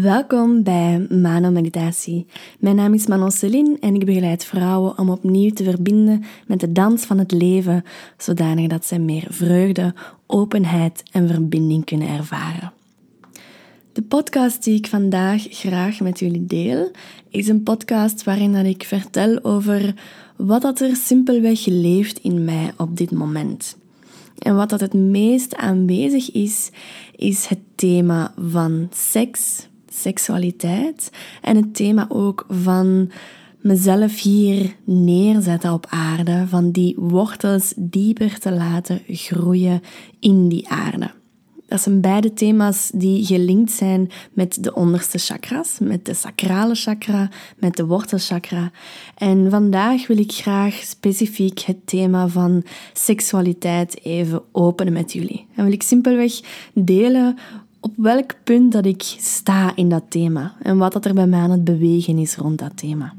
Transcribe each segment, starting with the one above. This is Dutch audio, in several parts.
Welkom bij Mano Meditatie. Mijn naam is Manon Celine en ik begeleid vrouwen om opnieuw te verbinden met de dans van het leven, zodanig dat zij meer vreugde, openheid en verbinding kunnen ervaren. De podcast die ik vandaag graag met jullie deel, is een podcast waarin dat ik vertel over wat dat er simpelweg leeft in mij op dit moment. En wat dat het meest aanwezig is, is het thema van seks, seksualiteit en het thema ook van mezelf hier neerzetten op aarde, van die wortels dieper te laten groeien in die aarde. Dat zijn beide thema's die gelinkt zijn met de onderste chakras, met de sacrale chakra, met de wortelchakra. En vandaag wil ik graag specifiek het thema van seksualiteit even openen met jullie. En wil ik simpelweg delen op welk punt dat ik sta in dat thema en wat dat er bij mij aan het bewegen is rond dat thema.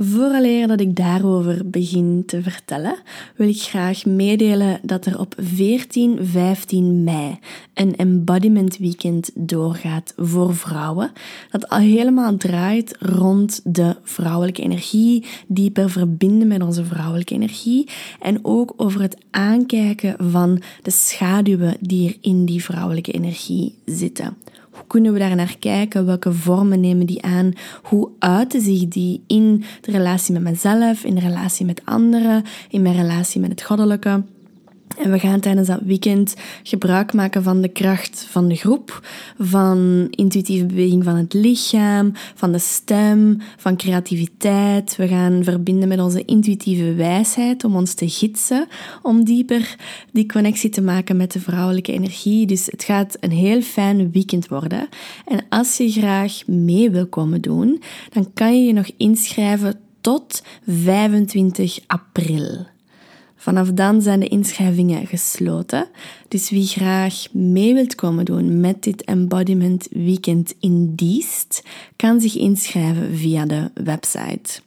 Vooraleer dat ik daarover begin te vertellen, wil ik graag meedelen dat er op 14, 15 mei een embodiment weekend doorgaat voor vrouwen. Dat al helemaal draait rond de vrouwelijke energie, dieper verbinden met onze vrouwelijke energie en ook over het aankijken van de schaduwen die er in die vrouwelijke energie zitten. Hoe kunnen we daar naar kijken? Welke vormen nemen die aan? Hoe uiten zich die in de relatie met mezelf, in de relatie met anderen, in mijn relatie met het goddelijke? En we gaan tijdens dat weekend gebruik maken van de kracht van de groep, van intuïtieve beweging van het lichaam, van de stem, van creativiteit. We gaan verbinden met onze intuïtieve wijsheid om ons te gidsen, om dieper die connectie te maken met de vrouwelijke energie. Dus het gaat een heel fijn weekend worden. En als je graag mee wil komen doen, dan kan je je nog inschrijven tot 25 april. Vanaf dan zijn de inschrijvingen gesloten. Dus wie graag mee wilt komen doen met dit Embodiment Weekend in Diest, kan zich inschrijven via de website.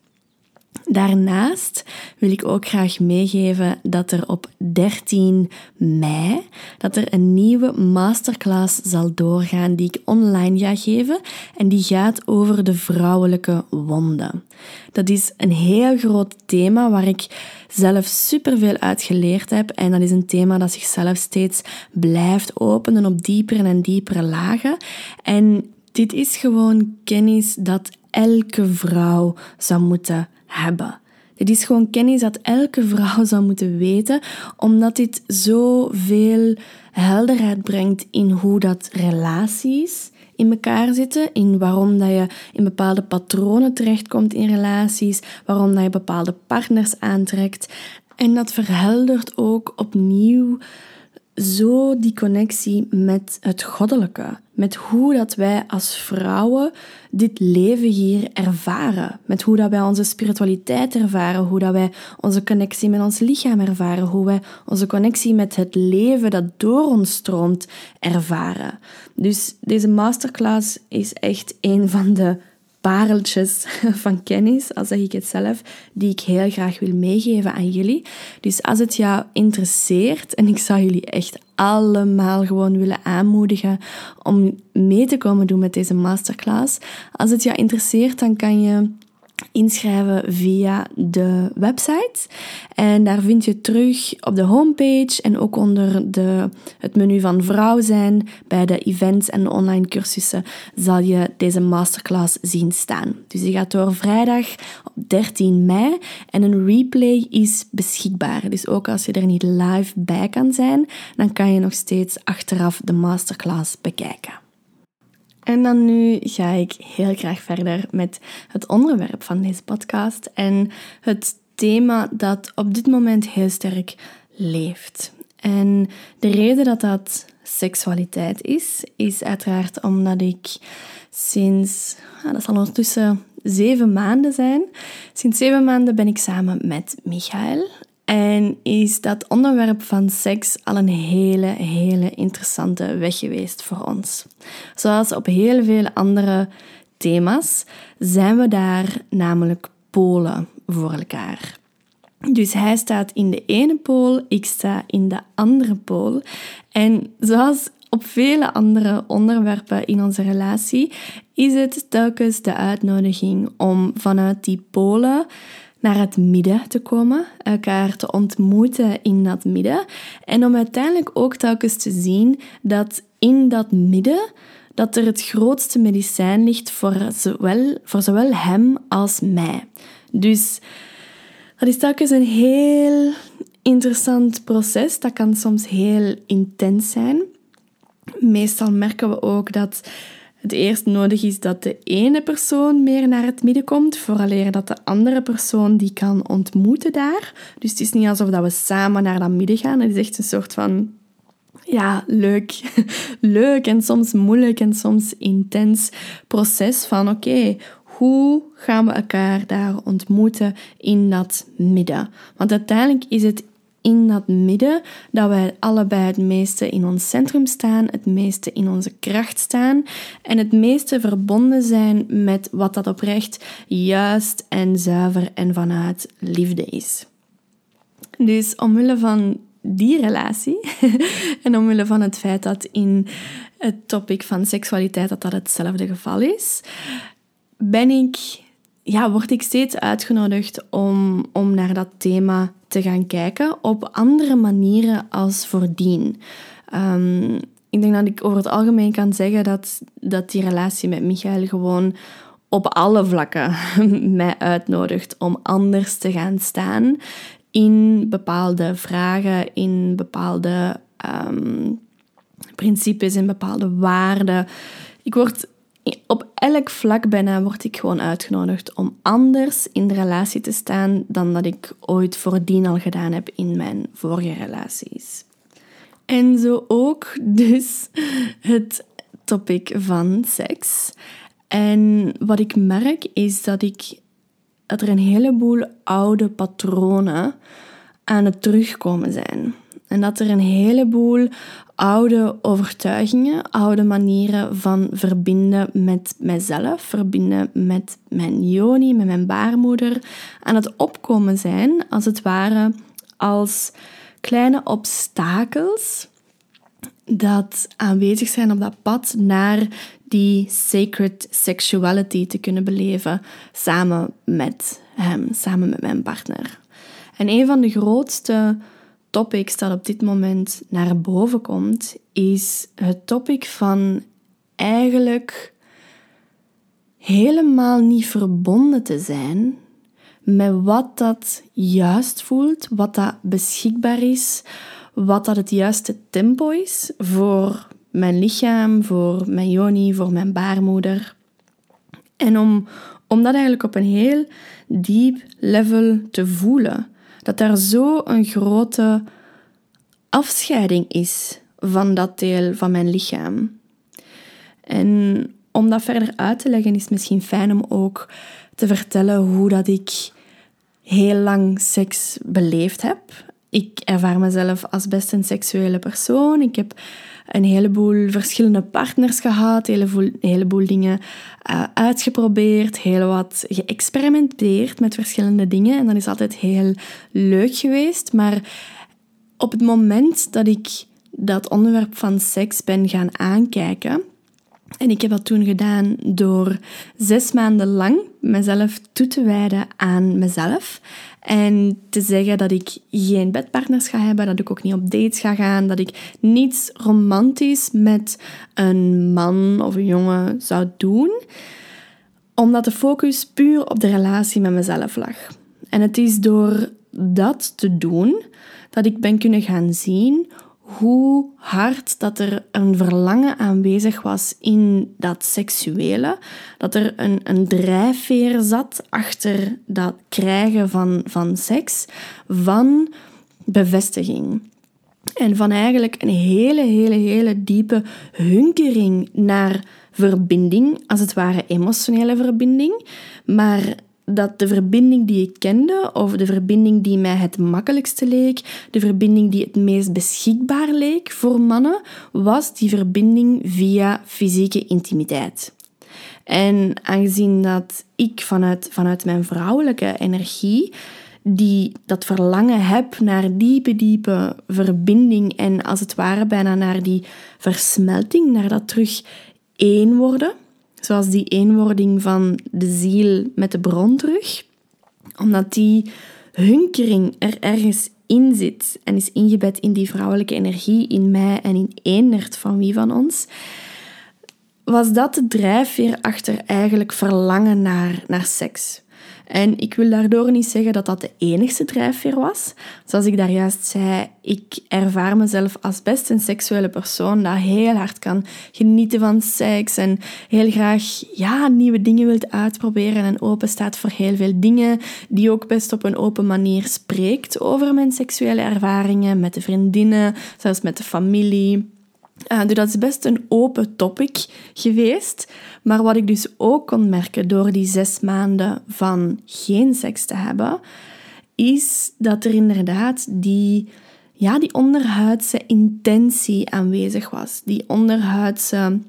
Daarnaast wil ik ook graag meegeven dat er op 13 mei dat er een nieuwe masterclass zal doorgaan die ik online ga geven en die gaat over de vrouwelijke wonden. Dat is een heel groot thema waar ik zelf superveel uit geleerd heb en dat is een thema dat zichzelf steeds blijft openen op diepere en diepere lagen en dit is gewoon kennis dat elke vrouw zou moeten hebben. Dit is gewoon kennis dat elke vrouw zou moeten weten, omdat dit zoveel helderheid brengt in hoe dat relaties in elkaar zitten, in waarom dat je in bepaalde patronen terechtkomt in relaties, waarom dat je bepaalde partners aantrekt. En dat verheldert ook opnieuw zo die connectie met het goddelijke, met hoe dat wij als vrouwen dit leven hier ervaren, met hoe dat wij onze spiritualiteit ervaren, hoe dat wij onze connectie met ons lichaam ervaren, hoe wij onze connectie met het leven dat door ons stroomt ervaren. Dus deze masterclass is echt een van de pareltjes van kennis, al zeg ik het zelf, die ik heel graag wil meegeven aan jullie. Dus als het jou interesseert, en ik zou jullie echt allemaal gewoon willen aanmoedigen om mee te komen doen met deze masterclass. Als het jou interesseert, dan kan je inschrijven via de website. En daar vind je terug op de homepage en ook onder de, het menu van vrouw zijn, bij de events en online cursussen, zal je deze masterclass zien staan. Dus die gaat door vrijdag op 13 mei en een replay is beschikbaar. Dus ook als je er niet live bij kan zijn, dan kan je nog steeds achteraf de masterclass bekijken. En dan nu ga ik heel graag verder met het onderwerp van deze podcast en het thema dat op dit moment heel sterk leeft. En de reden dat dat seksualiteit is, is uiteraard omdat ik sinds, ah, dat zal ondertussen zeven maanden zijn, sinds zeven maanden ben ik samen met Michael. En is dat onderwerp van seks al een hele, hele interessante weg geweest voor ons. Zoals op heel veel andere thema's zijn we daar namelijk polen voor elkaar. Dus hij staat in de ene pool, ik sta in de andere pool. En zoals op vele andere onderwerpen in onze relatie, is het telkens de uitnodiging om vanuit die polen naar het midden te komen, elkaar te ontmoeten in dat midden en om uiteindelijk ook telkens te zien dat in dat midden dat er het grootste medicijn ligt voor zowel, voor zowel hem als mij. Dus dat is telkens een heel interessant proces. Dat kan soms heel intens zijn. Meestal merken we ook dat het eerst nodig is dat de ene persoon meer naar het midden komt, vooraleer dat de andere persoon die kan ontmoeten daar. Dus het is niet alsof dat we samen naar dat midden gaan. Het is echt een soort van ja, leuk. leuk en soms moeilijk en soms intens proces van oké, hoe gaan we elkaar daar ontmoeten in dat midden? Want uiteindelijk is het in dat midden dat wij allebei het meeste in ons centrum staan, het meeste in onze kracht staan en het meeste verbonden zijn met wat dat oprecht juist en zuiver en vanuit liefde is. Dus omwille van die relatie en omwille van het feit dat in het topic van seksualiteit dat dat hetzelfde geval is, ben ik, ja, word ik steeds uitgenodigd om, om naar dat thema te gaan kijken op andere manieren als voordien. Um, ik denk dat ik over het algemeen kan zeggen dat, dat die relatie met Michael gewoon op alle vlakken mij uitnodigt om anders te gaan staan in bepaalde vragen, in bepaalde um, principes, in bepaalde waarden. Ik word op elk vlak bijna word ik gewoon uitgenodigd om anders in de relatie te staan dan dat ik ooit voordien al gedaan heb in mijn vorige relaties. En zo ook dus het topic van seks. En wat ik merk is dat ik dat er een heleboel oude patronen aan het terugkomen zijn. En dat er een heleboel oude overtuigingen, oude manieren van verbinden met mijzelf, verbinden met mijn joni, met mijn baarmoeder, aan het opkomen zijn, als het ware als kleine obstakels dat aanwezig zijn op dat pad naar die sacred sexuality te kunnen beleven samen met hem, samen met mijn partner. En een van de grootste topics dat op dit moment naar boven komt, is het topic van eigenlijk helemaal niet verbonden te zijn met wat dat juist voelt, wat dat beschikbaar is, wat dat het juiste tempo is voor mijn lichaam, voor mijn joni, voor mijn baarmoeder. En om, om dat eigenlijk op een heel diep level te voelen, dat daar zo een grote afscheiding is van dat deel van mijn lichaam. En om dat verder uit te leggen is het misschien fijn om ook te vertellen hoe dat ik heel lang seks beleefd heb. Ik ervaar mezelf als best een seksuele persoon. Ik heb een heleboel verschillende partners gehad, een heleboel, heleboel dingen uh, uitgeprobeerd, heel wat geëxperimenteerd met verschillende dingen. En dat is altijd heel leuk geweest. Maar op het moment dat ik dat onderwerp van seks ben gaan aankijken, en ik heb dat toen gedaan door zes maanden lang mezelf toe te wijden aan mezelf. En te zeggen dat ik geen bedpartners ga hebben, dat ik ook niet op dates ga gaan, dat ik niets romantisch met een man of een jongen zou doen. Omdat de focus puur op de relatie met mezelf lag. En het is door dat te doen dat ik ben kunnen gaan zien hoe hard dat er een verlangen aanwezig was in dat seksuele. Dat er een, een drijfveer zat achter dat krijgen van, van seks, van bevestiging. En van eigenlijk een hele, hele, hele diepe hunkering naar verbinding, als het ware emotionele verbinding, maar dat de verbinding die ik kende, of de verbinding die mij het makkelijkste leek, de verbinding die het meest beschikbaar leek voor mannen, was die verbinding via fysieke intimiteit. En aangezien dat ik vanuit, vanuit mijn vrouwelijke energie die dat verlangen heb naar diepe, diepe verbinding en als het ware bijna naar die versmelting, naar dat terug één worden. Zoals die eenwording van de ziel met de bron terug. Omdat die hunkering er ergens in zit en is ingebed in die vrouwelijke energie, in mij en in eenerd van wie van ons, was dat de drijfveer achter eigenlijk verlangen naar, naar seks. En ik wil daardoor niet zeggen dat dat de enigste drijfveer was. Zoals ik daar juist zei, ik ervaar mezelf als best een seksuele persoon dat heel hard kan genieten van seks en heel graag ja, nieuwe dingen wilt uitproberen en open staat voor heel veel dingen, die ook best op een open manier spreekt over mijn seksuele ervaringen met de vriendinnen, zelfs met de familie. Uh, dus dat is best een open topic geweest. Maar wat ik dus ook kon merken door die zes maanden van geen seks te hebben, is dat er inderdaad die, ja, die onderhuidse intentie aanwezig was. Die onderhuidse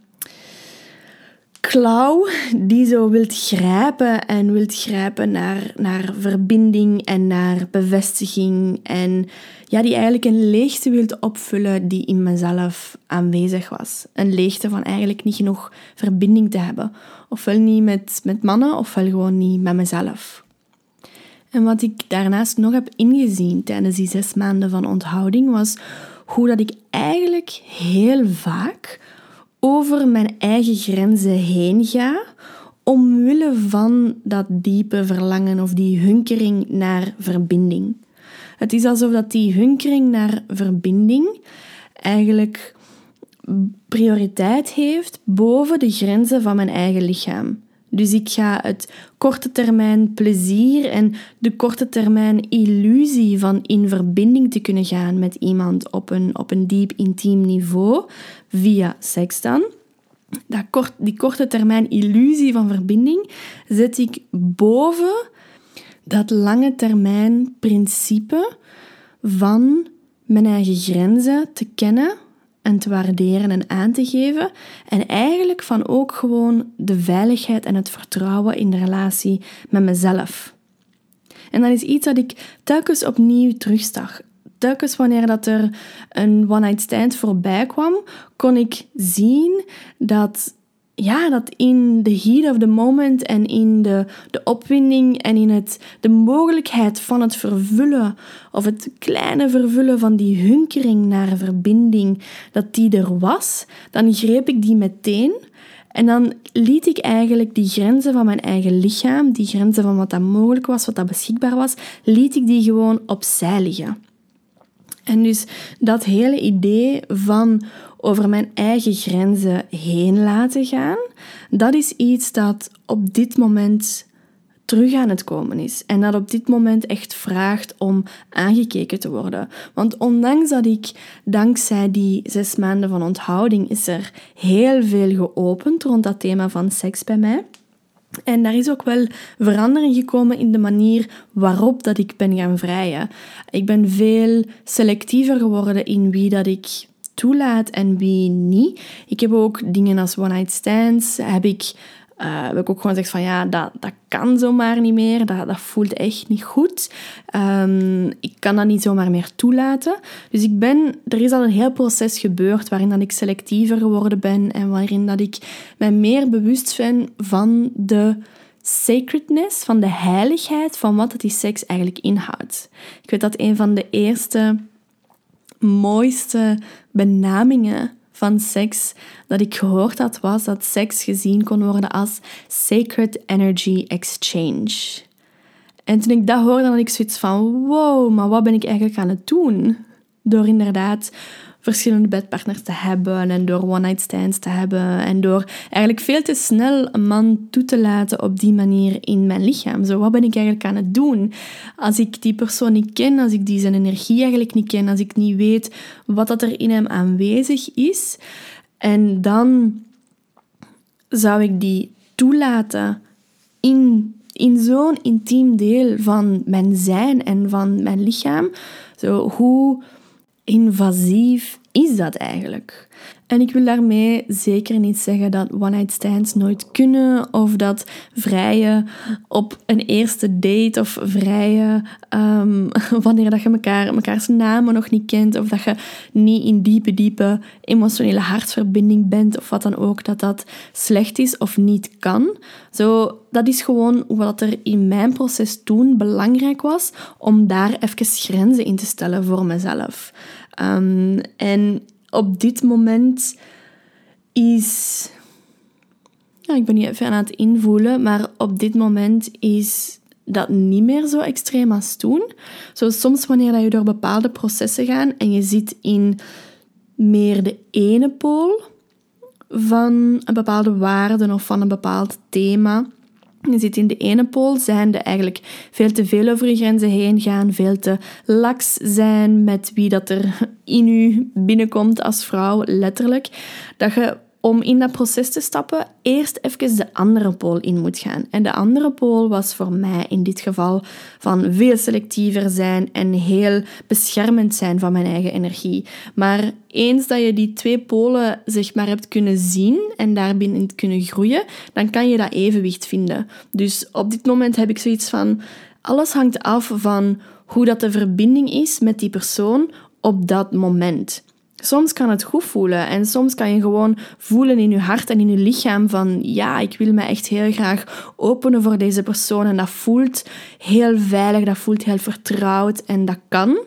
klauw die zo wilt grijpen en wilt grijpen naar, naar verbinding en naar bevestiging. En ja, die eigenlijk een leegte wilt opvullen die in mezelf aanwezig was. Een leegte van eigenlijk niet genoeg verbinding te hebben. Ofwel niet met, met mannen, ofwel gewoon niet met mezelf. En wat ik daarnaast nog heb ingezien tijdens die zes maanden van onthouding was hoe dat ik eigenlijk heel vaak over mijn eigen grenzen heen ga, omwille van dat diepe verlangen of die hunkering naar verbinding. Het is alsof dat die hunkering naar verbinding eigenlijk prioriteit heeft boven de grenzen van mijn eigen lichaam. Dus ik ga het korte termijn plezier en de korte termijn illusie van in verbinding te kunnen gaan met iemand op een, op een diep intiem niveau, via seks dan. Dat die korte termijn illusie van verbinding zet ik boven dat lange termijn principe van mijn eigen grenzen te kennen en te waarderen en aan te geven. En eigenlijk van ook gewoon de veiligheid en het vertrouwen in de relatie met mezelf. En dat is iets dat ik telkens opnieuw terugzag. Telkens wanneer dat er een one-night stand voorbij kwam, kon ik zien dat ja, dat in de heat of the moment en in de, de opwinding en in het, de mogelijkheid van het vervullen of het kleine vervullen van die hunkering naar verbinding, dat die er was, dan greep ik die meteen. En dan liet ik eigenlijk die grenzen van mijn eigen lichaam, die grenzen van wat dat mogelijk was, wat dat beschikbaar was, liet ik die gewoon opzij liggen. En dus dat hele idee van over mijn eigen grenzen heen laten gaan, dat is iets dat op dit moment terug aan het komen is. En dat op dit moment echt vraagt om aangekeken te worden. Want ondanks dat ik, dankzij die zes maanden van onthouding, is er heel veel geopend rond dat thema van seks bij mij. En daar is ook wel verandering gekomen in de manier waarop dat ik ben gaan vrijen. Ik ben veel selectiever geworden in wie dat ik toelaat en wie niet. Ik heb ook dingen als one-night stands, heb ik, uh, heb ik ook gewoon gezegd van ja, dat, dat kan zomaar niet meer, dat, dat voelt echt niet goed. Um, ik kan dat niet zomaar meer toelaten. Dus ik ben, er is al een heel proces gebeurd waarin dat ik selectiever geworden ben en waarin dat ik mij meer bewust ben van de sacredness, van de heiligheid van wat die seks eigenlijk inhoudt. Ik weet dat een van de eerste mooiste benamingen van seks dat ik gehoord had, was dat seks gezien kon worden als sacred energy exchange. En toen ik dat hoorde, had ik zoiets van: wow, maar wat ben ik eigenlijk aan het doen? Door inderdaad verschillende bedpartners te hebben en door one-night stands te hebben en door eigenlijk veel te snel een man toe te laten op die manier in mijn lichaam. Zo, wat ben ik eigenlijk aan het doen? Als ik die persoon niet ken, als ik die zijn energie eigenlijk niet ken, als ik niet weet wat dat er in hem aanwezig is, en dan zou ik die toelaten in, in zo'n intiem deel van mijn zijn en van mijn lichaam. Zo, hoe invasief is dat eigenlijk? En ik wil daarmee zeker niet zeggen dat one-night stands nooit kunnen of dat vrije op een eerste date of vrije um, wanneer dat je elkaar, elkaars namen nog niet kent of dat je niet in diepe, diepe emotionele hartverbinding bent of wat dan ook, dat dat slecht is of niet kan. Zo, dat is gewoon wat er in mijn proces toen belangrijk was om daar even grenzen in te stellen voor mezelf. Um, en op dit moment is. Ja, ik ben niet even aan het invoelen, maar op dit moment is dat niet meer zo extreem als toen. Zo soms wanneer je door bepaalde processen gaat en je zit in meer de ene pool van een bepaalde waarde of van een bepaald thema, je zit in de ene pool, zijnde eigenlijk veel te veel over je grenzen heen gaan, veel te laks zijn met wie dat er in u binnenkomt als vrouw, letterlijk. Dat je om in dat proces te stappen, eerst even de andere pool in moet gaan. En de andere pool was voor mij in dit geval van veel selectiever zijn en heel beschermend zijn van mijn eigen energie. Maar eens dat je die twee polen zeg maar hebt kunnen zien en daarbinnen kunnen groeien, dan kan je dat evenwicht vinden. Dus op dit moment heb ik zoiets van alles hangt af van hoe dat de verbinding is met die persoon op dat moment. Soms kan het goed voelen en soms kan je gewoon voelen in je hart en in je lichaam van ja, ik wil me echt heel graag openen voor deze persoon en dat voelt heel veilig, dat voelt heel vertrouwd en dat kan.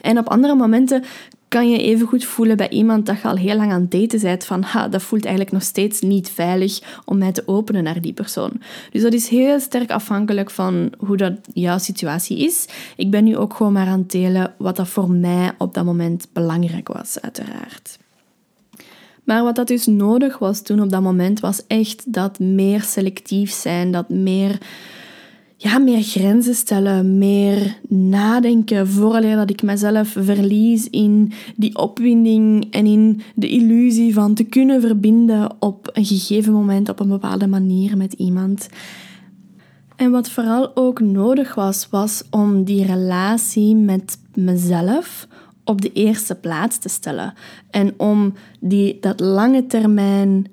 En op andere momenten kan je even goed voelen bij iemand dat je al heel lang aan het daten bent van ha, dat voelt eigenlijk nog steeds niet veilig om mij te openen naar die persoon. Dus dat is heel sterk afhankelijk van hoe dat jouw situatie is. Ik ben nu ook gewoon maar aan het delen wat dat voor mij op dat moment belangrijk was, uiteraard. Maar wat dat dus nodig was toen op dat moment, was echt dat meer selectief zijn, dat meer ja, meer grenzen stellen, meer nadenken, vooraleer dat ik mezelf verlies in die opwinding en in de illusie van te kunnen verbinden op een gegeven moment op een bepaalde manier met iemand. En wat vooral ook nodig was, was om die relatie met mezelf op de eerste plaats te stellen. En om die, dat lange termijn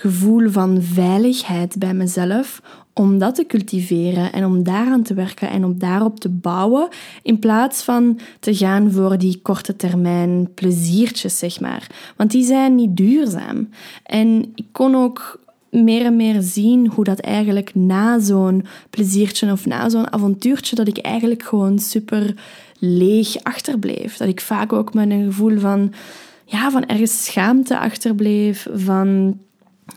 gevoel van veiligheid bij mezelf, om dat te cultiveren en om daaraan te werken en om daarop te bouwen, in plaats van te gaan voor die korte termijn pleziertjes, zeg maar. Want die zijn niet duurzaam. En ik kon ook meer en meer zien hoe dat eigenlijk na zo'n pleziertje of na zo'n avontuurtje, dat ik eigenlijk gewoon super leeg achterbleef. Dat ik vaak ook met een gevoel van, ja, van ergens schaamte achterbleef, van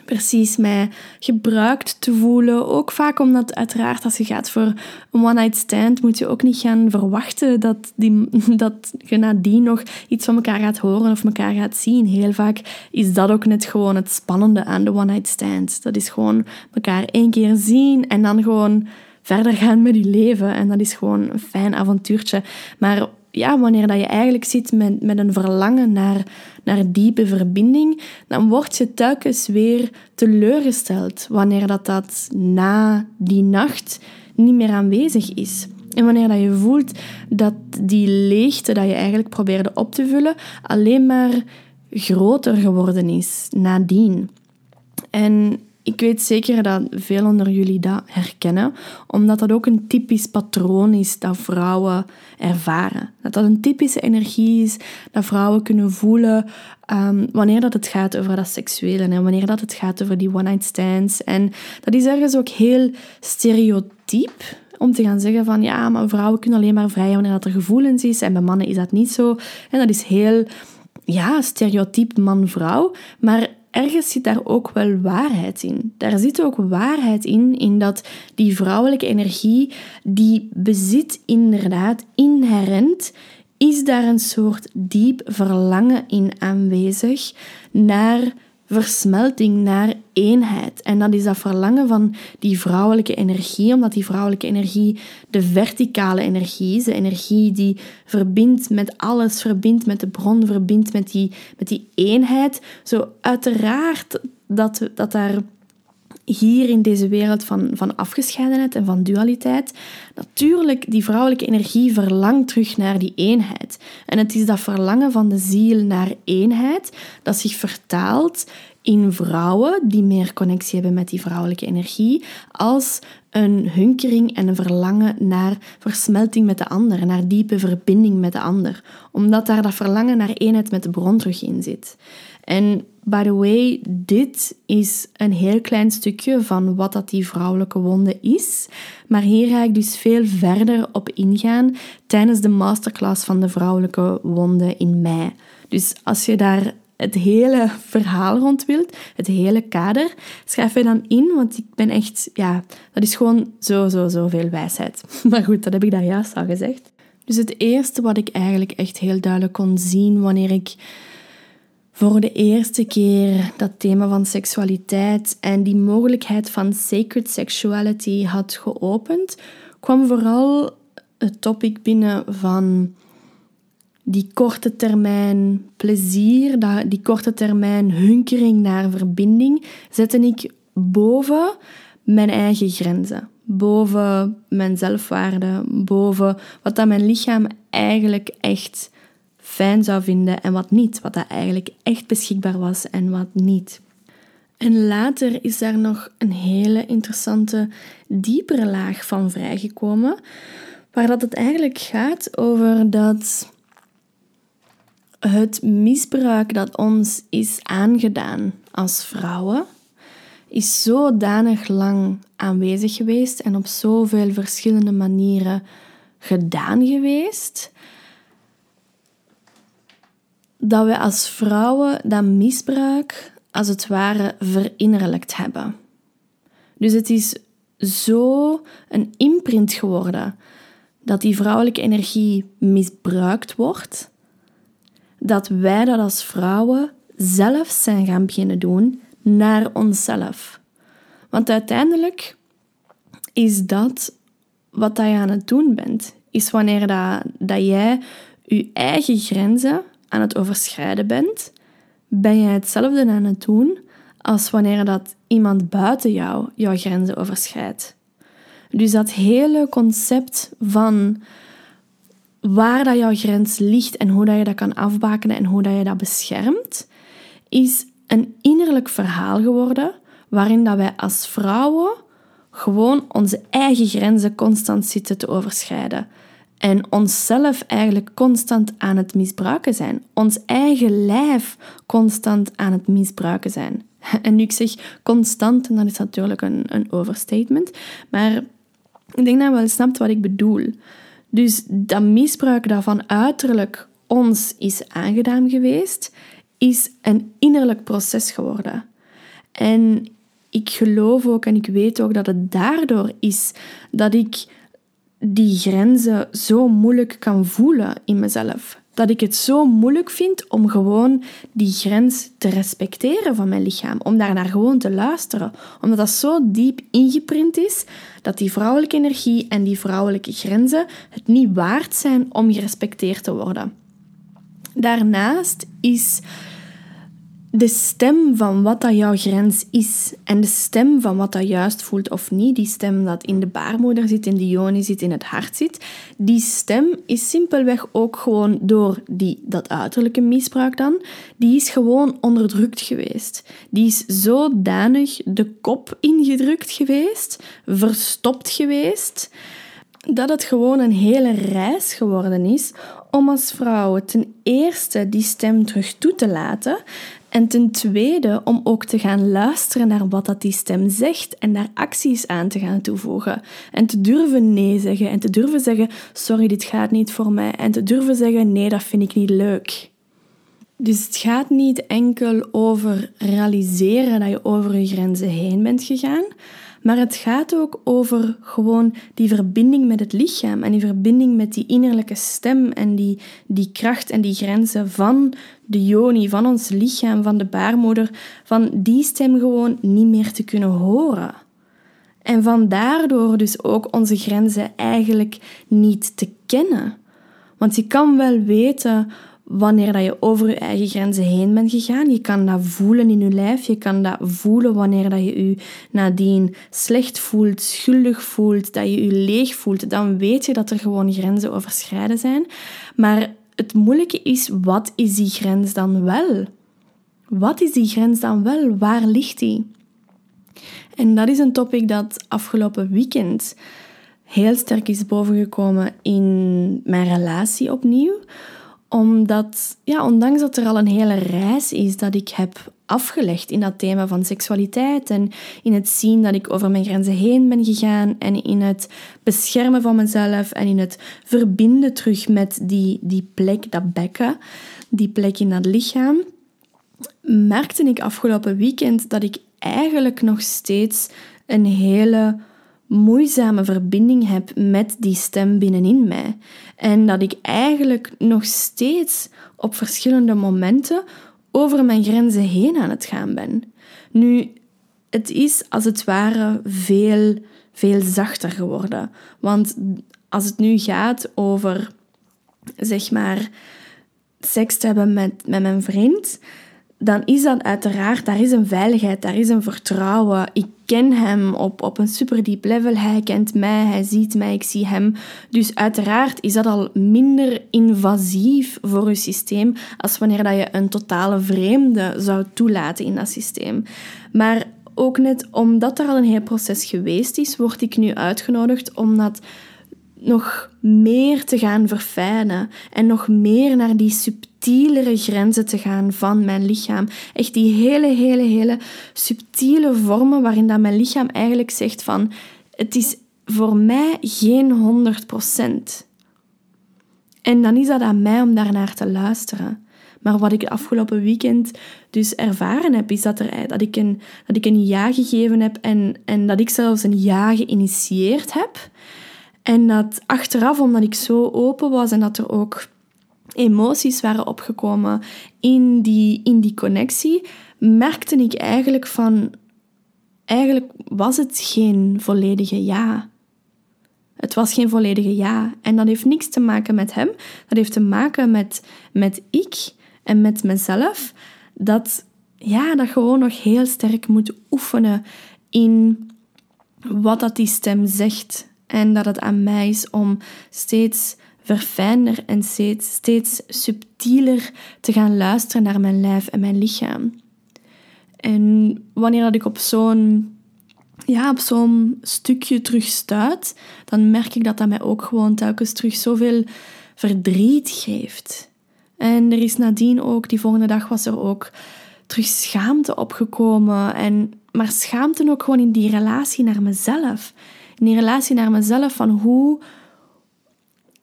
precies mij gebruikt te voelen. Ook vaak omdat uiteraard als je gaat voor een one-night stand moet je ook niet gaan verwachten dat, die, dat je nadien nog iets van elkaar gaat horen of elkaar gaat zien. Heel vaak is dat ook net gewoon het spannende aan de one-night stand. Dat is gewoon elkaar één keer zien en dan gewoon verder gaan met je leven. En dat is gewoon een fijn avontuurtje. Maar ja, wanneer dat je eigenlijk zit met, met een verlangen naar, naar diepe verbinding, dan word je telkens weer teleurgesteld wanneer dat, dat na die nacht niet meer aanwezig is. En wanneer dat je voelt dat die leegte dat je eigenlijk probeerde op te vullen, alleen maar groter geworden is nadien. En ik weet zeker dat veel onder jullie dat herkennen, omdat dat ook een typisch patroon is dat vrouwen ervaren. Dat dat een typische energie is dat vrouwen kunnen voelen um, wanneer dat het gaat over dat seksuele en wanneer dat het gaat over die one-night stands. En dat is ergens ook heel stereotyp om te gaan zeggen van ja, maar vrouwen kunnen alleen maar vrij wanneer dat er gevoelens is en bij mannen is dat niet zo. En dat is heel ja, stereotyp man-vrouw, maar ergens zit daar ook wel waarheid in. Daar zit ook waarheid in, in dat die vrouwelijke energie, die bezit inderdaad inherent, is daar een soort diep verlangen in aanwezig naar versmelting naar eenheid. En dat is dat verlangen van die vrouwelijke energie, omdat die vrouwelijke energie de verticale energie is, de energie die verbindt met alles, verbindt met de bron, verbindt met die, met die eenheid. Zo uiteraard dat, dat daar hier in deze wereld van, van afgescheidenheid en van dualiteit, natuurlijk die vrouwelijke energie verlangt terug naar die eenheid. En het is dat verlangen van de ziel naar eenheid dat zich vertaalt in vrouwen die meer connectie hebben met die vrouwelijke energie, als een hunkering en een verlangen naar versmelting met de ander, naar diepe verbinding met de ander, omdat daar dat verlangen naar eenheid met de bron terug in zit. En by the way, dit is een heel klein stukje van wat dat die vrouwelijke wonde is. Maar hier ga ik dus veel verder op ingaan tijdens de masterclass van de vrouwelijke wonde in mei. Dus als je daar het hele verhaal rond wilt, het hele kader, schrijf je dan in, want ik ben echt, ja, dat is gewoon zo, zo, zo veel wijsheid. Maar goed, dat heb ik daar juist al gezegd. Dus het eerste wat ik eigenlijk echt heel duidelijk kon zien wanneer ik voor de eerste keer dat thema van seksualiteit en die mogelijkheid van sacred sexuality had geopend, kwam vooral het topic binnen van die korte termijn plezier, die korte termijn hunkering naar verbinding, zette ik boven mijn eigen grenzen. Boven mijn zelfwaarde, boven wat dat mijn lichaam eigenlijk echt fijn zou vinden en wat niet. Wat dat eigenlijk echt beschikbaar was en wat niet. En later is daar nog een hele interessante, diepere laag van vrijgekomen, waar dat het eigenlijk gaat over dat het misbruik dat ons is aangedaan als vrouwen, is zodanig lang aanwezig geweest en op zoveel verschillende manieren gedaan geweest, dat we als vrouwen dat misbruik als het ware verinnerlijkt hebben. Dus het is zo een imprint geworden dat die vrouwelijke energie misbruikt wordt, dat wij dat als vrouwen zelf zijn gaan beginnen doen naar onszelf. Want uiteindelijk is dat wat je aan het doen bent. Is wanneer dat, dat jij je eigen grenzen aan het overschrijden bent, ben jij hetzelfde aan het doen als wanneer dat iemand buiten jou jouw grenzen overschrijdt. Dus dat hele concept van waar dat jouw grens ligt en hoe dat je dat kan afbakenen en hoe dat je dat beschermt, is een innerlijk verhaal geworden waarin dat wij als vrouwen gewoon onze eigen grenzen constant zitten te overschrijden en onszelf eigenlijk constant aan het misbruiken zijn. Ons eigen lijf constant aan het misbruiken zijn. En nu ik zeg constant, dan is dat natuurlijk een, een overstatement, maar ik denk dat je wel snapt wat ik bedoel. Dus dat misbruik dat van uiterlijk ons is aangedaan geweest, is een innerlijk proces geworden. En ik geloof ook en ik weet ook dat het daardoor is dat ik die grenzen zo moeilijk kan voelen in mezelf. Dat ik het zo moeilijk vind om gewoon die grens te respecteren van mijn lichaam. Om daar naar gewoon te luisteren. Omdat dat zo diep ingeprint is dat die vrouwelijke energie en die vrouwelijke grenzen het niet waard zijn om gerespecteerd te worden. Daarnaast is de stem van wat dat jouw grens is en de stem van wat dat juist voelt of niet, die stem dat in de baarmoeder zit, in de joni zit, in het hart zit, die stem is simpelweg ook gewoon door die, dat uiterlijke misbruik dan, die is gewoon onderdrukt geweest. Die is zodanig de kop ingedrukt geweest, verstopt geweest, dat het gewoon een hele reis geworden is om als vrouwen ten eerste die stem terug toe te laten en ten tweede om ook te gaan luisteren naar wat dat die stem zegt en daar acties aan te gaan toevoegen. En te durven nee zeggen en te durven zeggen sorry, dit gaat niet voor mij. En te durven zeggen nee, dat vind ik niet leuk. Dus het gaat niet enkel over realiseren dat je over je grenzen heen bent gegaan, maar het gaat ook over gewoon die verbinding met het lichaam en die verbinding met die innerlijke stem en die, die kracht en die grenzen van de joni, van ons lichaam, van de baarmoeder, van die stem gewoon niet meer te kunnen horen. En van daardoor dus ook onze grenzen eigenlijk niet te kennen. Want je kan wel weten wanneer dat je over je eigen grenzen heen bent gegaan. Je kan dat voelen in je lijf. Je kan dat voelen wanneer dat je je nadien slecht voelt, schuldig voelt, dat je je leeg voelt. Dan weet je dat er gewoon grenzen overschrijden zijn. Maar het moeilijke is, wat is die grens dan wel? Wat is die grens dan wel? Waar ligt die? En dat is een topic dat afgelopen weekend heel sterk is bovengekomen in mijn relatie opnieuw omdat, ja, ondanks dat er al een hele reis is dat ik heb afgelegd in dat thema van seksualiteit en in het zien dat ik over mijn grenzen heen ben gegaan en in het beschermen van mezelf en in het verbinden terug met die, die plek, dat bekken, die plek in dat lichaam, merkte ik afgelopen weekend dat ik eigenlijk nog steeds een hele moeizame verbinding heb met die stem binnenin mij. En dat ik eigenlijk nog steeds op verschillende momenten over mijn grenzen heen aan het gaan ben. Nu, het is als het ware veel, veel zachter geworden. Want als het nu gaat over, zeg maar, seks te hebben met, met mijn vriend, dan is dat uiteraard, daar is een veiligheid, daar is een vertrouwen. Ik ken hem op, op een super diep level. Hij kent mij, hij ziet mij, ik zie hem. Dus uiteraard is dat al minder invasief voor je systeem als wanneer dat je een totale vreemde zou toelaten in dat systeem. Maar ook net omdat er al een heel proces geweest is, word ik nu uitgenodigd om dat nog meer te gaan verfijnen en nog meer naar die subtielere grenzen te gaan van mijn lichaam. Echt die hele, hele, hele subtiele vormen waarin dat mijn lichaam eigenlijk zegt van het is voor mij geen 100%. En dan is dat aan mij om daarnaar te luisteren. Maar wat ik afgelopen weekend dus ervaren heb, is dat, er, dat, ik, een, dat ik een ja gegeven heb en, en dat ik zelfs een ja geïnitieerd heb. En dat achteraf, omdat ik zo open was en dat er ook emoties waren opgekomen in die, in die connectie, merkte ik eigenlijk van, eigenlijk was het geen volledige ja. Het was geen volledige ja. En dat heeft niks te maken met hem. Dat heeft te maken met, met ik en met mezelf. Dat, ja, dat gewoon nog heel sterk moet oefenen in wat dat die stem zegt. En dat het aan mij is om steeds verfijnder en steeds, steeds subtieler te gaan luisteren naar mijn lijf en mijn lichaam. En wanneer dat ik op zo'n ja, op zo'n stukje terug stuit, dan merk ik dat dat mij ook gewoon telkens terug zoveel verdriet geeft. En er is nadien ook, die volgende dag was er ook terug schaamte opgekomen. En, maar schaamte ook gewoon in die relatie naar mezelf in die relatie naar mezelf van hoe,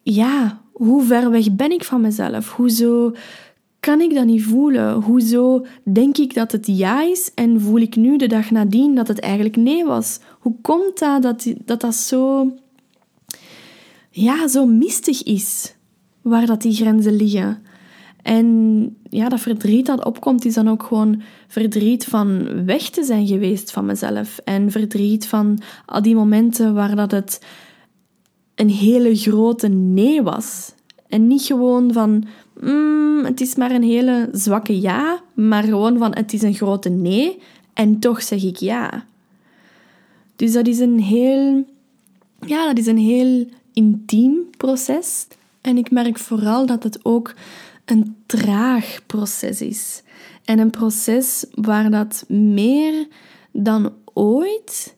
ja, hoe ver weg ben ik van mezelf? Hoezo kan ik dat niet voelen? Hoezo denk ik dat het ja is en voel ik nu de dag nadien dat het eigenlijk nee was? Hoe komt dat dat dat, dat zo, ja, zo mistig is, waar dat die grenzen liggen? En ja, dat verdriet dat opkomt, is dan ook gewoon verdriet van weg te zijn geweest van mezelf. En verdriet van al die momenten waar dat het een hele grote nee was. En niet gewoon van, mm, het is maar een hele zwakke ja, maar gewoon van, het is een grote nee en toch zeg ik ja. Dus dat is een heel, ja, dat is een heel intiem proces. En ik merk vooral dat het ook een traag proces is. En een proces waar dat meer dan ooit,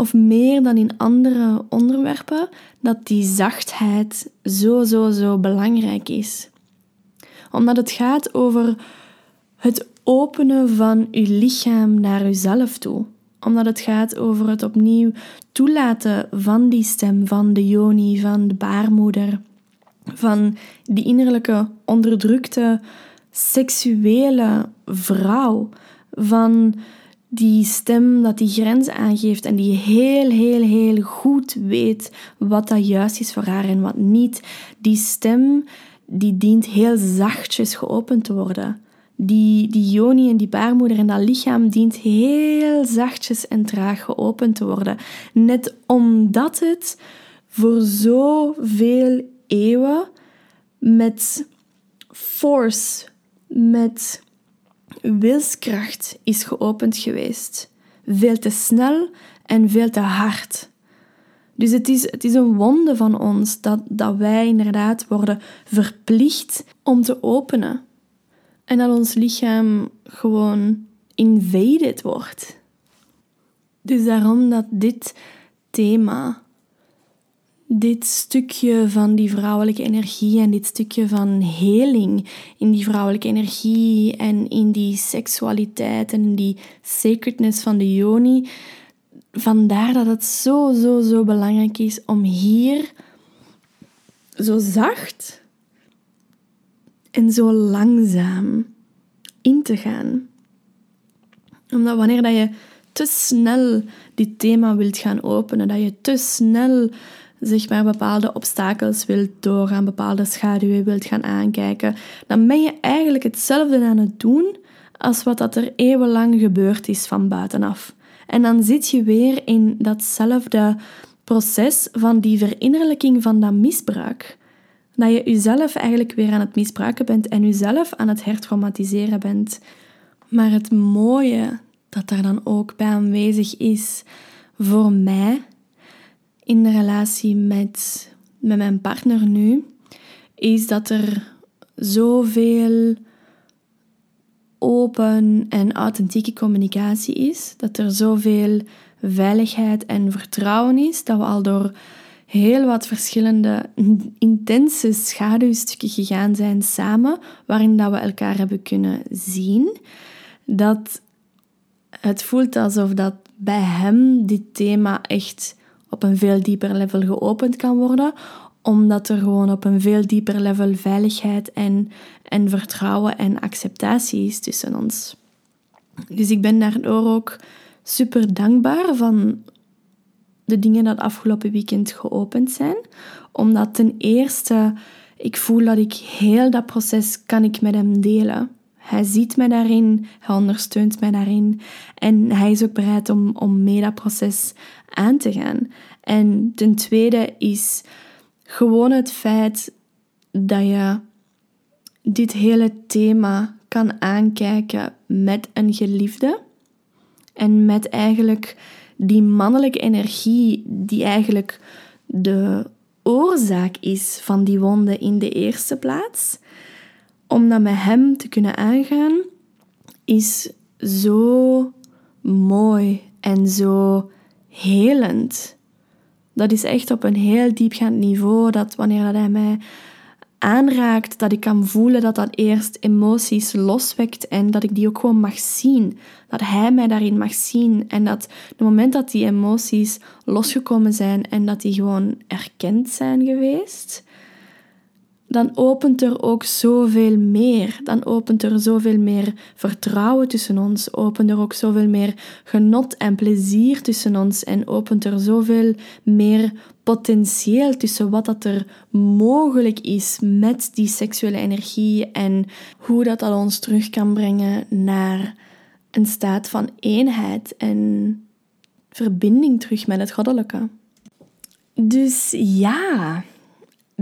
of meer dan in andere onderwerpen, dat die zachtheid zo, zo, zo belangrijk is. Omdat het gaat over het openen van uw lichaam naar uzelf toe. Omdat het gaat over het opnieuw toelaten van die stem, van de yoni, van de baarmoeder van die innerlijke onderdrukte seksuele vrouw, van die stem dat die grens aangeeft en die heel, heel, heel goed weet wat dat juist is voor haar en wat niet. Die stem die dient heel zachtjes geopend te worden. Die, die joni en die baarmoeder en dat lichaam dient heel zachtjes en traag geopend te worden. Net omdat het voor zoveel eeuwen met force, met wilskracht is geopend geweest. Veel te snel en veel te hard. Dus het is, het is een wonde van ons dat, dat wij inderdaad worden verplicht om te openen. En dat ons lichaam gewoon invaded wordt. Dus daarom dat dit thema, dit stukje van die vrouwelijke energie en dit stukje van heling in die vrouwelijke energie en in die seksualiteit en in die sacredness van de yoni, vandaar dat het zo, zo, zo belangrijk is om hier zo zacht en zo langzaam in te gaan. Omdat wanneer dat je te snel dit thema wilt gaan openen, dat je te snel zeg maar, bepaalde obstakels wilt doorgaan, bepaalde schaduwen wilt gaan aankijken, dan ben je eigenlijk hetzelfde aan het doen als wat dat er eeuwenlang gebeurd is van buitenaf. En dan zit je weer in datzelfde proces van die verinnerlijking van dat misbruik. Dat je jezelf eigenlijk weer aan het misbruiken bent en jezelf aan het hertraumatiseren bent. Maar het mooie dat daar dan ook bij aanwezig is voor mij in de relatie met, met mijn partner nu, is dat er zoveel open en authentieke communicatie is, dat er zoveel veiligheid en vertrouwen is, dat we al door heel wat verschillende intense schaduwstukken gegaan zijn samen, waarin dat we elkaar hebben kunnen zien, dat het voelt alsof dat bij hem dit thema echt op een veel dieper level geopend kan worden, omdat er gewoon op een veel dieper level veiligheid en, en vertrouwen en acceptatie is tussen ons. Dus ik ben daardoor ook super dankbaar van de dingen dat afgelopen weekend geopend zijn, omdat ten eerste ik voel dat ik heel dat proces kan ik met hem delen. Hij ziet mij daarin, hij ondersteunt mij daarin. En hij is ook bereid om, om mee dat proces aan te gaan. En ten tweede is gewoon het feit dat je dit hele thema kan aankijken met een geliefde. En met eigenlijk die mannelijke energie die eigenlijk de oorzaak is van die wonden in de eerste plaats, om dat met hem te kunnen aangaan, is zo mooi en zo helend. Dat is echt op een heel diepgaand niveau dat wanneer dat hij mij aanraakt, dat ik kan voelen dat dat eerst emoties loswekt en dat ik die ook gewoon mag zien. Dat hij mij daarin mag zien en dat het moment dat die emoties losgekomen zijn en dat die gewoon erkend zijn geweest, dan opent er ook zoveel meer. Dan opent er zoveel meer vertrouwen tussen ons. Opent er ook zoveel meer genot en plezier tussen ons. En opent er zoveel meer potentieel tussen wat dat er mogelijk is met die seksuele energie en hoe dat, dat ons terug kan brengen naar een staat van eenheid en verbinding terug met het goddelijke. Dus ja,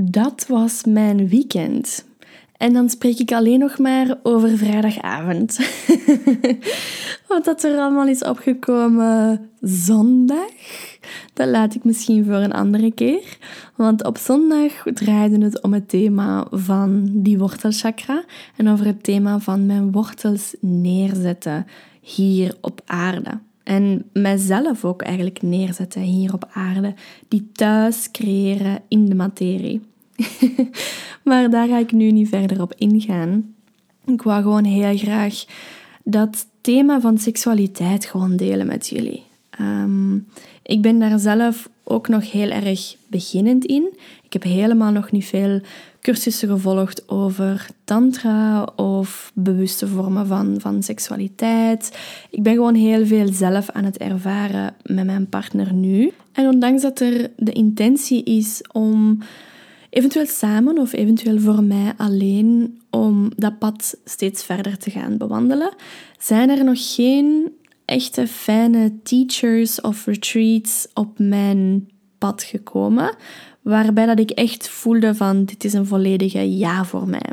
dat was mijn weekend. En dan spreek ik alleen nog maar over vrijdagavond. Wat dat er allemaal is opgekomen zondag, dat laat ik misschien voor een andere keer. Want op zondag draaide het om het thema van die wortelchakra en over het thema van mijn wortels neerzetten hier op aarde. En mijzelf ook eigenlijk neerzetten hier op aarde. Die thuis creëren in de materie. maar daar ga ik nu niet verder op ingaan. Ik wou gewoon heel graag dat thema van seksualiteit gewoon delen met jullie. Ehm, ik ben daar zelf ook nog heel erg beginnend in. Ik heb helemaal nog niet veel cursussen gevolgd over tantra of bewuste vormen van, van seksualiteit. Ik ben gewoon heel veel zelf aan het ervaren met mijn partner nu. En ondanks dat er de intentie is om eventueel samen of eventueel voor mij alleen om dat pad steeds verder te gaan bewandelen, zijn er nog geen echte fijne teachers of retreats op mijn pad gekomen, waarbij dat ik echt voelde van dit is een volledige ja voor mij.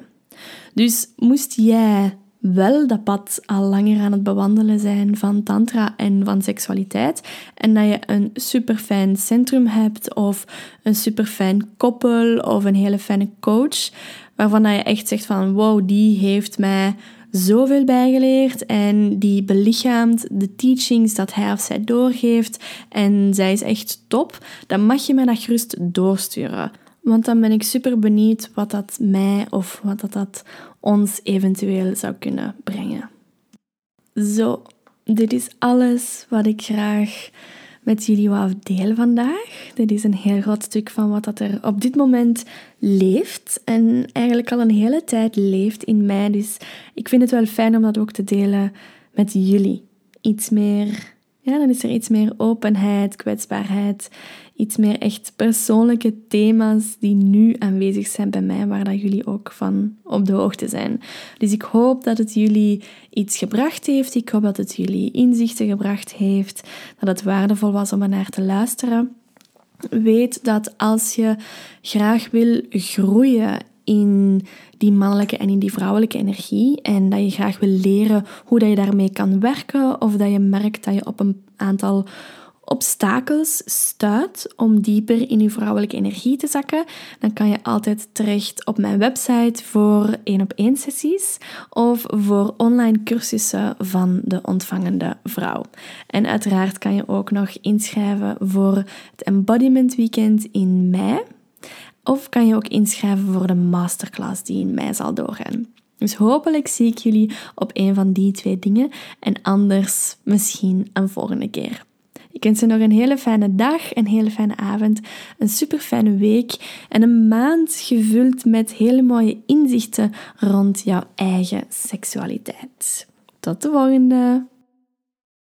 Dus moest jij wel dat pad al langer aan het bewandelen zijn van tantra en van seksualiteit en dat je een super fijn centrum hebt of een super fijn koppel of een hele fijne coach waarvan dat je echt zegt van wow, die heeft mij zoveel bijgeleerd en die belichaamt de teachings dat hij of zij doorgeeft en zij is echt top, dan mag je mij dat gerust doorsturen. Want dan ben ik super benieuwd wat dat mij of wat dat, dat ons eventueel zou kunnen brengen. Zo, dit is alles wat ik graag met jullie wou delen vandaag. Dit is een heel groot stuk van wat dat er op dit moment leeft en eigenlijk al een hele tijd leeft in mij. Dus ik vind het wel fijn om dat ook te delen met jullie. Iets meer, ja, dan is er iets meer openheid, kwetsbaarheid, iets meer echt persoonlijke thema's die nu aanwezig zijn bij mij, waar dat jullie ook van op de hoogte zijn. Dus ik hoop dat het jullie iets gebracht heeft. Ik hoop dat het jullie inzichten gebracht heeft, dat het waardevol was om er naar te luisteren. Weet dat als je graag wil groeien in die mannelijke en in die vrouwelijke energie en dat je graag wil leren hoe dat je daarmee kan werken of dat je merkt dat je op een aantal obstakels stuit om dieper in je vrouwelijke energie te zakken, dan kan je altijd terecht op mijn website voor één op één sessies of voor online cursussen van de ontvangende vrouw. En uiteraard kan je ook nog inschrijven voor het Embodiment Weekend in mei. Of kan je ook inschrijven voor de masterclass die in mei zal doorgaan. Dus hopelijk zie ik jullie op een van die twee dingen en anders misschien een volgende keer. Ik wens je nog een hele fijne dag, een hele fijne avond, een super fijne week en een maand gevuld met hele mooie inzichten rond jouw eigen seksualiteit. Tot de volgende!